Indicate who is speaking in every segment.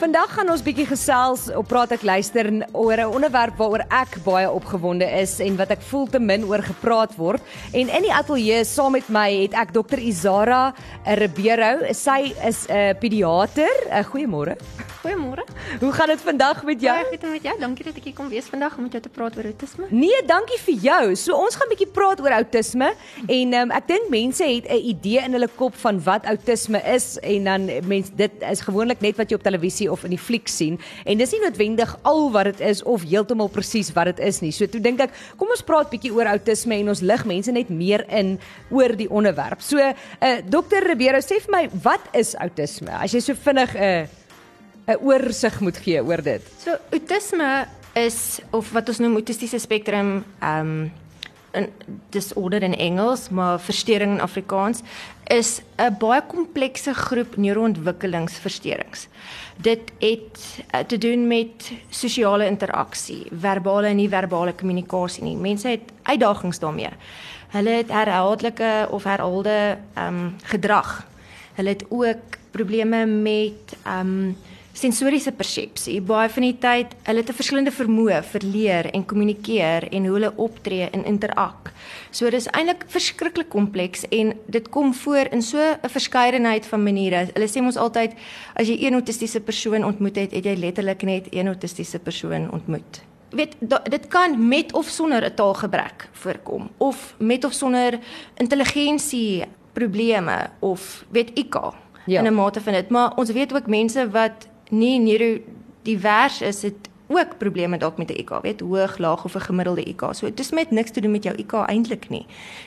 Speaker 1: Vandag gaan ons bietjie gesels op praat ek luister oor 'n onderwerp waaroor ek baie opgewonde is en wat ek voel te min oor gepraat word. En in die ateljee saam met my het ek Dr Izara Ribeiro. Sy is 'n pediater. Uh, Goeiemôre.
Speaker 2: Goeiemôre.
Speaker 1: Hoe gaan dit vandag met jou?
Speaker 2: Baie goed met jou. Dankie dat ek hier kom wees vandag om met jou te praat oor autisme.
Speaker 1: Nee, dankie vir jou. So ons gaan bietjie praat oor autisme en um, ek dink mense het 'n idee in hulle kop van wat autisme is en dan mense dit is gewoonlik net wat jy op televisie of in die fliek sien en dis nie noodwendig al wat dit is of heeltemal presies wat dit is nie. So toe dink ek, kom ons praat bietjie oor autisme en ons lig mense net meer in oor die onderwerp. So, uh, dokter Ribeiro, sê vir my, wat is autisme? As jy so vinnig 'n uh, 'n oorsig moet gee oor dit.
Speaker 2: So autisme is of wat ons noem autistiese spektrum ehm um, 'n disorder in Engels, maar verstoring in Afrikaans is 'n baie komplekse groep neuroontwikkelingsversteurings. Dit het uh, te doen met sosiale interaksie, verbale en nie-verbale kommunikasie nie. Mense het uitdagings daarmee. Hulle het herhaaldelike of herhaalde ehm um, gedrag. Hulle het ook probleme met ehm um, sensoriese persepsie. Baie van die tyd, hulle het 'n verskillende vermoë vir leer en kommunikeer en hoe hulle optree en interak. So dis eintlik verskriklik kompleks en dit kom voor in so 'n verskeidenheid van maniere. Hulle sê ons altyd as jy een autistiese persoon ontmoet het, het jy letterlik net een autistiese persoon ontmoet. Weet dit kan met of sonder 'n taalgebrek voorkom of met of sonder intelligensie probleme of weet IQ ja. in 'n mate van dit maar ons weet ook mense wat nie neurodivers is dit ook probleme dalk met 'n IQ, weet hoog, laag of 'n gemiddelde IQ. So dit is met niks te doen met jou IQ eintlik nie.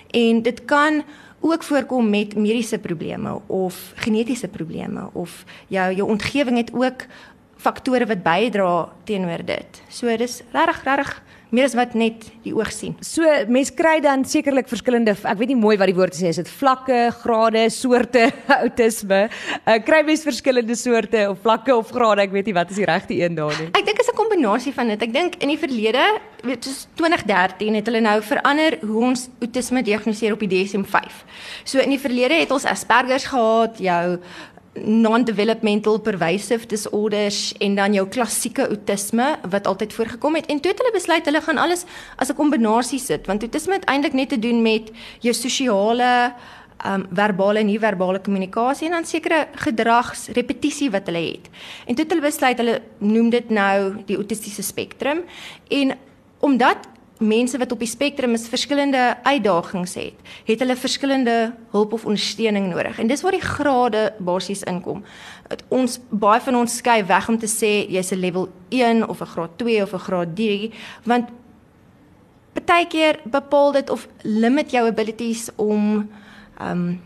Speaker 2: En dit kan ook voorkom met mediese probleme of genetiese probleme of jou jou omgewing het ook faktore wat bydra teenoor dit. So dis regtig regtig meer as wat net die oog sien.
Speaker 1: So mens kry dan sekerlik verskillende ek weet nie mooi wat die woord sê is dit vlakke, grade, soorte autisme. Uh, kry mens verskillende soorte of vlakke of grade, ek weet nie wat is die regte een daar nie.
Speaker 2: Ek dink is 'n kombinasie van dit. Ek dink in die verlede, weet soos 2013 het hulle nou verander hoe ons autisme diagnoseer op die DSM-5. So in die verlede het ons Asperger's gehad, jou non-developmental pervasive disorders en dan jou klassieke autisme wat altyd voorgekom het en toe het hulle besluit hulle gaan alles as 'n kombinasie sit want autisme het eintlik net te doen met jou sosiale um verbale en nie-verbale kommunikasie en dan sekere gedragsrepetisie wat hulle het. En toe het hulle besluit hulle noem dit nou die autistiese spektrum en omdat mense wat op die spektrum is verskillende uitdagings het, het hulle verskillende hulp of ondersteuning nodig. En dis waar die grade basies inkom. Het ons baie van ons skei weg om te sê jy's 'n level 1 of 'n graad 2 of 'n graad 3, want partykeer bepaal dit of limit jou abilities om um,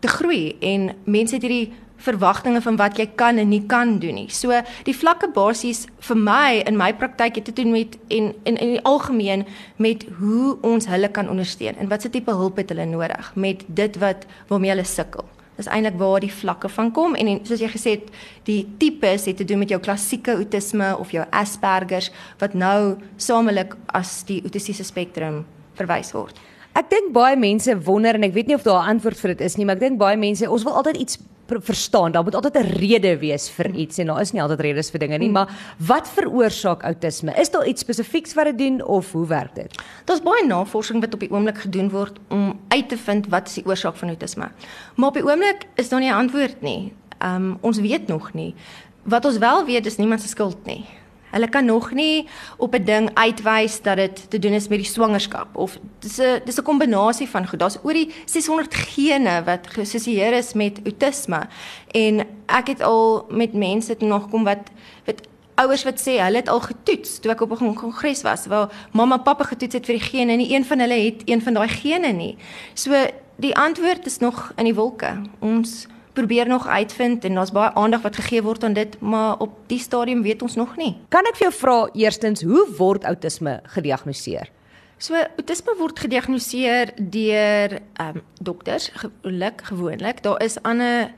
Speaker 2: te groei en mense het hierdie verwagtinge van wat jy kan en nie kan doen nie. So die vlakke basies vir my in my praktyk het te doen met en in in die algemeen met hoe ons hulle kan ondersteun en watse tipe hulp het hulle nodig met dit wat waarmee hulle sukkel. Dis eintlik waar die vlakke van kom en, en soos jy gesê het, die tipes het te doen met jou klassieke autisme of jou Asperger's wat nou samelik as die autistiese spektrum verwys word.
Speaker 1: Ek dink baie mense wonder en ek weet nie of daar 'n antwoord vir dit is nie, maar ek dink baie mense, ons wil altyd iets verstaan. Daar moet altyd 'n rede wees vir iets en daar is nie altyd redes vir dinge nie, mm. maar wat veroorsaak outisme? Is daar iets spesifieks wat dit doen of hoe werk dit?
Speaker 2: Daar's baie navorsing wat op die oomblik gedoen word om uit te vind wat is die oorsaak van outisme. Maar op die oomblik is daar nie 'n antwoord nie. Um ons weet nog nie. Wat ons wel weet is niemand se skuld nie. Hulle kan nog nie op 'n ding uitwys dat dit te doen is met die swangerskap of dis 'n dis 'n kombinasie van goed. Daar's oor die 600 gene wat geassosieer is met autisme en ek het al met mense te nog kom wat wat ouers wat sê hulle het al getoets toe ek op 'n kongres was waar mamma en pappa getoets het vir die gene en nie een van hulle het een van daai gene nie. So die antwoord is nog in die wolke. Ons probeer nog uitvind en daar's baie aandag wat gegee word aan dit, maar op die stadium weet ons nog nie.
Speaker 1: Kan ek vir jou vra eerstens, hoe word outisme gediagnoseer?
Speaker 2: So outisme word gediagnoseer deur ehm um, dokters gewoonlik gewoonlik. Daar is ander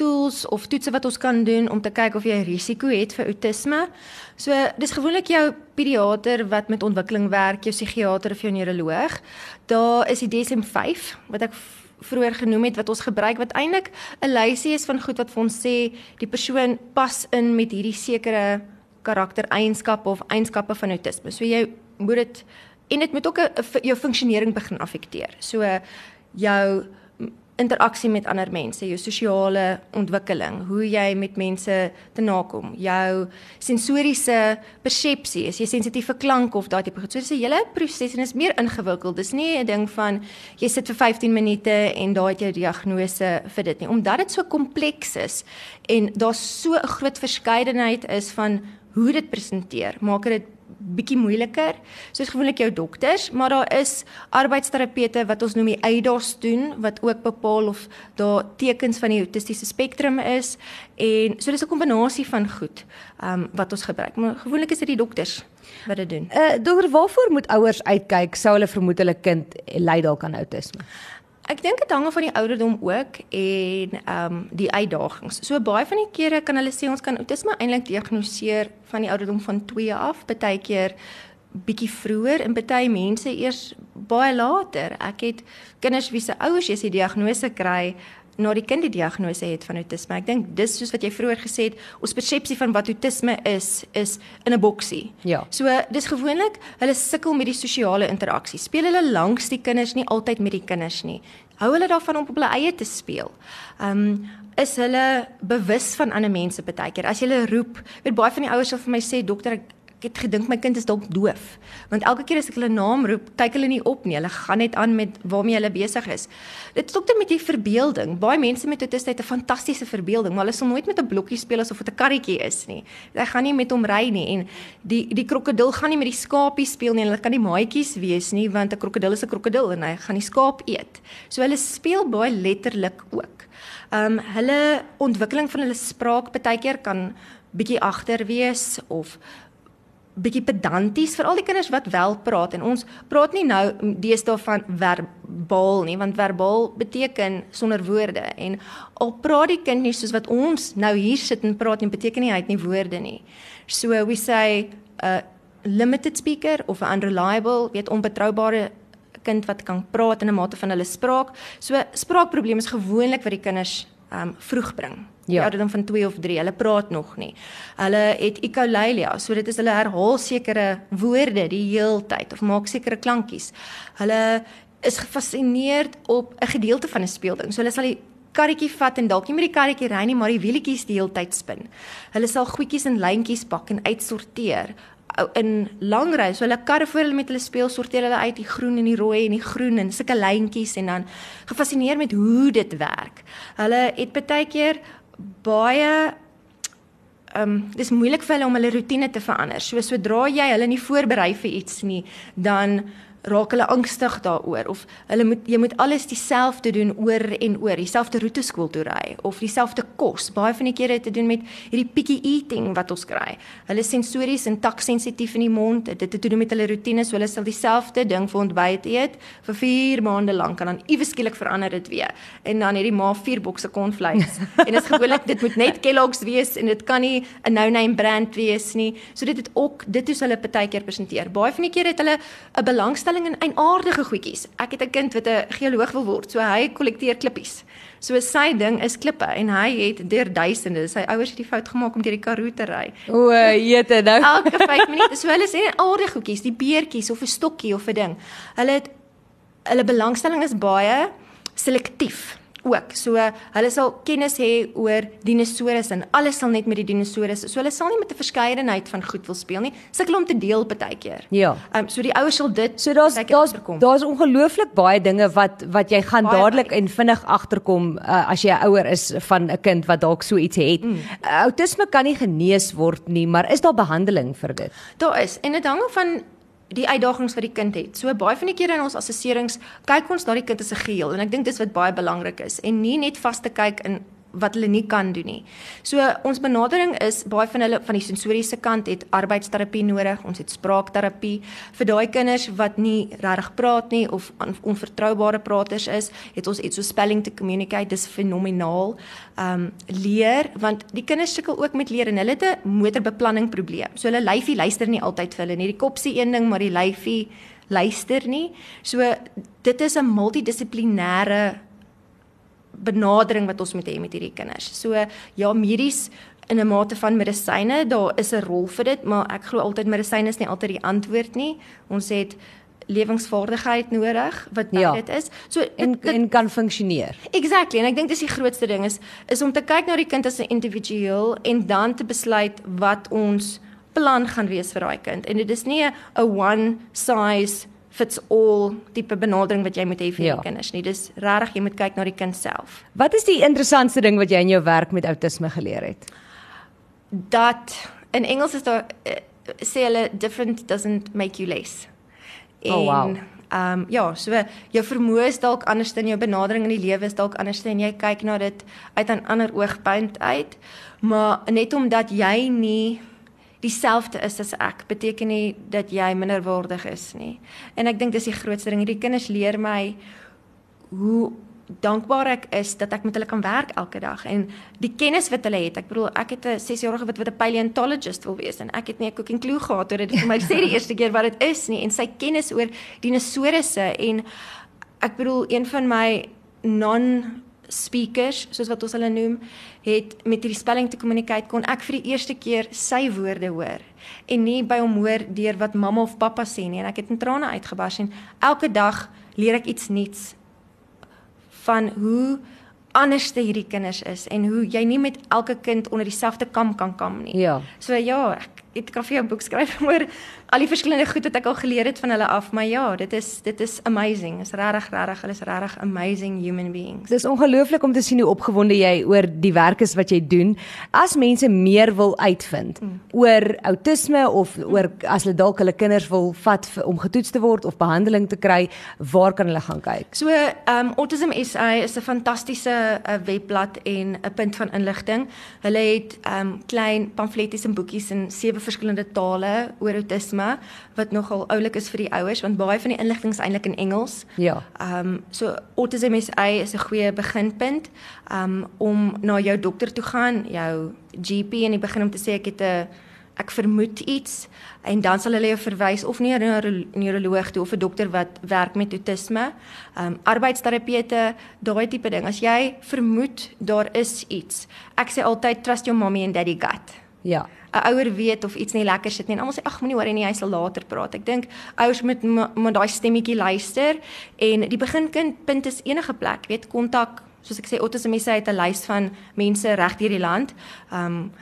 Speaker 2: tools of toetse wat ons kan doen om te kyk of jy 'n risiko het vir outisme. So dis gewoonlik jou pediater wat met ontwikkeling werk, jou psigiater of jou neuroloog. Daar is die DSM-5 wat ek vroeër genoem het wat ons gebruik wat eintlik 'n lysie is van goed wat vir ons sê die persoon pas in met hierdie sekere karaktereienskappe of eienskappe van outisme. So jy moet dit en dit moet ook 'n jou funksionering begin affekteer. So jou interaksie met ander mense, jou sosiale ontwikkeling, hoe jy met mense te nakom, jou sensoriese persepsie, is jy sensitief vir klank of daai tipe goed. So dis 'n hele proses en is meer ingewikkeld. Dis nie 'n ding van jy sit vir 15 minute en daai het jou diagnose vir dit nie. Omdat dit so kompleks is en daar so 'n groot verskeidenheid is van hoe dit presenteer, maak dit bietjie moeiliker. Soos gewoonlik jou dokters, maar daar is arbeidsterapeute wat ons noem die EIDAS doen wat ook bepaal of daar tekens van die autistiese spektrum is en so dis 'n kombinasie van goed um, wat ons gebruik. Maar gewoonlik is dit die dokters wat dit doen.
Speaker 1: Uh dokter, waarvoor moet ouers uitkyk sou hulle vermoed hulle kind ly dalk aan outisme?
Speaker 2: Ek dink dit hang af van die ouderdom ook en ehm um, die uitdagings. So baie van die kere kan hulle sê ons kan outisme eintlik diagnoseer van die ouderdom van 2 af, baie keer bietjie vroeër en baie mense eers baie later. Ek het kinders wie se ouers as die diagnose kry na die kind die diagnose het van autisme. Ek dink dis soos wat jy vroeër gesê het, ons persepsie van wat autisme is is in 'n boksie.
Speaker 1: Ja.
Speaker 2: So dis gewoonlik hulle sukkel met die sosiale interaksie. Speel hulle langs die kinders nie altyd met die kinders nie. Hou hulle daarvan om op hulle eie te speel. Um is hulle bewus van ander mense baie keer. As jy hulle roep, weet baie van die ouers sal vir my sê dokter ek ek het gedink my kind is dalk doof. Want elke keer as ek hulle naam roep, kyk hulle nie op nie. Hulle gaan net aan met waarmee hulle besig is. Dit is ook net met die verbeelding. Baie mense met autisme het 'n fantastiese verbeelding, maar hulle sal nooit met 'n blokkie speel asof dit 'n karretjie is nie. Hulle gaan nie met hom ry nie en die die krokodil gaan nie met die skapie speel nie. Hulle kan nie maatjies wees nie want 'n krokodil is 'n krokodil en hy gaan die skaap eet. So hulle speel baie letterlik ook. Ehm um, hulle ontwikkeling van hulle spraak baie keer kan bietjie agter wees of bietjie pedanties vir al die kinders wat wel praat. En ons praat nie nou deesdae van verbaal nie want verbaal beteken sonder woorde. En al praat die kind nie soos wat ons nou hier sit en praat nie beteken nie hy het nie woorde nie. So we say a limited speaker of 'n unreliable weet onbetroubare kind wat kan praat in 'n mate van hulle spraak. So spraakprobleme is gewoonlik wat die kinders um vroeg bring Ja. Ouderdom van 2 of 3. Hulle praat nog nie. Hulle het echolalia, so dit is hulle herhaal sekere woorde die heeltyd of maak sekere klankies. Hulle is gefassineerd op 'n gedeelte van 'n speelding. So hulle sal die karretjie vat en dalk nie met die karretjie ry nie, maar die wieltjies die heeltyd spin. Hulle sal goedjies in lyntjies pak en uitsorteer in lang ry. So hulle karre voor hulle met hulle speel, sorteer hulle uit die groen en die rooi en die groen en sulke lyntjies en dan gefassineer met hoe dit werk. Hulle het baie keer baie ehm um, dis moeilik vir hulle om hulle rotine te verander. So sodra jy hulle nie voorberei vir iets nie, dan raak hulle angstig daaroor of hulle moet jy moet alles dieselfde doen oor en oor, dieselfde roete skool toe ry of dieselfde kos. Baie van die kere het te doen met hierdie picky eating wat ons kry. Hulle sensories en taksensitief in die mond. Dit het te doen met hulle rotine, so hulle sal dieselfde ding vir ontbyt eet vir 4 maande lank en dan iewes skielik verander dit weer. En dan het die ma 4 bokse cornflakes. en dit is gewoonlik dit moet net Kellogg's wees en dit kan nie 'n no-name brand wees nie. So dit het ook dit is hulle partykeer presenteer. Baie van die kere het hulle 'n belangstelling belangstelling in eienaardige goedjies. Ek het 'n kind wat 'n geoloog wil word, so hy kollekteer klippies. So sy ding is klippe en hy het deur duisende. Sy ouers het die fout gemaak om deur die Karoo te ry.
Speaker 1: O, jete nou.
Speaker 2: Elke 5 minute. So hulle sê aardige goedjies, die beertjies of 'n stokkie of 'n ding. Hulle het hulle belangstelling is baie selektief ook. So hulle sal kennis hê oor dinosourus en alles sal net met die dinosourus. So hulle sal nie met 'n verskeidenheid van goed wil speel nie. Sukkel om te deel partykeer.
Speaker 1: Ja.
Speaker 2: Ehm um, so die ouers sal dit
Speaker 1: So daar's daar's daar's ongelooflik baie dinge wat wat jy gaan baie dadelik baie. en vinnig agterkom uh, as jy 'n ouer is van 'n kind wat dalk so iets het. Mm. Uh, autisme kan nie genees word nie, maar is daar behandeling vir dit?
Speaker 2: Daar is en dit hang af van die uitdagings wat die kind het. So baie van die kere in ons assesserings kyk ons na die kind 'n geheel en ek dink dis wat baie belangrik is en nie net vas te kyk in wat hulle nie kan doen nie. So ons benadering is baie van hulle van die sensoriese kant het arbeidsterapie nodig. Ons het spraakterapie vir daai kinders wat nie regtig praat nie of on, onvertroubare praters is, het ons iets so spelling to communicate. Dis fenomenaal. Um leer want die kinders sukkel ook met leer en hulle het 'n motorbeplanning probleem. So hulle lyfie luister nie altyd vir hulle nie. Die kop sê een ding, maar die lyfie luister nie. So dit is 'n multidissiplinêre benadering wat ons moet hê met hierdie kinders. So ja, medies in 'n mate van medisyne, daar is 'n rol vir dit, maar ek glo altyd medisyne is nie altyd die antwoord nie. Ons het lewingsvaardigheid nodig wat
Speaker 1: Ja.
Speaker 2: dit is. So
Speaker 1: En
Speaker 2: dit, dit,
Speaker 1: en kan funksioneer.
Speaker 2: Exactly en ek dink dis die grootste ding is is om te kyk na die kind as 'n individueel en dan te besluit wat ons plan gaan wees vir daai kind. En dit is nie 'n one size fits all tipe benadering wat jy moet hê vir
Speaker 1: Ja.
Speaker 2: jou kinders nie. Dis regtig jy moet kyk na die kind self.
Speaker 1: Wat is die interessantste ding wat jy in jou werk met outisme geleer het?
Speaker 2: Dat in Engels is daar uh, sê hulle different doesn't make you less.
Speaker 1: Oh, wow.
Speaker 2: Ehm um, ja, so jou vermoë is dalk anders in jou benadering in die lewe is dalk anders en jy kyk na dit uit 'n ander oogpunt uit. Maar net omdat jy nie dieselfde is as ek, beteken nie dat jy minderwaardig is nie. En ek dink dis die grootste ding. Hierdie kinders leer my hoe dankbaar ek is dat ek met hulle kan werk elke dag en die kennis wat hulle het. Ek bedoel, ek het 'n 6-jarige wat wat 'n paleontologist wil wees en ek het nie 'n cooking clue gehad oor dit vir my sê die eerste keer wat dit is nie en sy kennis oor dinosourusse en ek bedoel een van my non speakers soos wat ons hulle noem het met hierdie spelling te communicate kon ek vir die eerste keer sy woorde hoor en nie by hom hoor deur wat mamma of pappa sê nie en ek het in trane uitgebars en elke dag leer ek iets nuuts van hoe anderste hierdie kinders is en hoe jy nie met elke kind onder dieselfde kam kan kam nie.
Speaker 1: Ja.
Speaker 2: So ja, ek ek kan vir jou 'n boek skryf oor al die verskillende goed wat ek al geleer het van hulle af, maar ja, dit is dit is amazing. Is regtig regtig, hulle is regtig amazing human beings.
Speaker 1: Dis ongelooflik om te sien hoe opgewonde jy oor die werk is wat jy doen. As mense meer wil uitvind mm. oor outisme of oor as hulle dalk hulle kinders wil vat vir, om getoets te word of behandeling te kry, waar kan hulle gaan kyk?
Speaker 2: So, um, Autism SA is 'n fantastiese uh, webblad en 'n punt van inligting. Hulle het um, klein pamfletjies en boekies in sewe verskillende tale oor outisme wat nogal oulik is vir die ouers want baie van die inligting is eintlik in Engels.
Speaker 1: Ja.
Speaker 2: Ehm um, so Autism SA is 'n goeie beginpunt um om na jou dokter toe gaan, jou GP in die begin om te sê ek het 'n ek vermoed iets en dan sal hulle jou verwys of nie 'n neuro neuroloog toe of 'n dokter wat werk met autisme. Um arbeidsterapeute, daai tipe ding. As jy vermoed daar is iets. Ek sê altyd trust your mommy and daddy gut.
Speaker 1: Ja.
Speaker 2: 'n ouer weet of iets nie lekker sit nie. En almal sê ag moenie worry nie, hy sal later praat. Ek dink ouers moet met daai stemmetjie luister en die beginkind punt is enige plek, weet kontak, soos ek sê autisme mense het 'n lys van mense reg deur die land. Um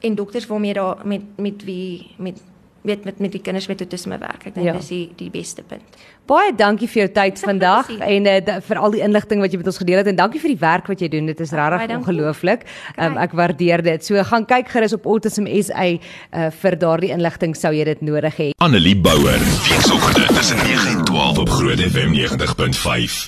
Speaker 2: en dokters waarmee daar met met wie met weet met met die kinders met autisme werk. Ek dink
Speaker 1: Ja.
Speaker 2: dis die die beste punt.
Speaker 1: Baie dankie vir jou tyd vandag en uh, vir al die inligting wat jy met ons gedeel het en dankie vir die werk wat jy doen. Dit is regtig ongelooflik. Um, ek waardeer dit. So gaan kyk gerus op Autism SA uh, vir daardie inligting sou jy dit nodig hê.
Speaker 3: Annelie Bouwer. Weekoggend tussen 9 en 12 op Groot FM 90.5.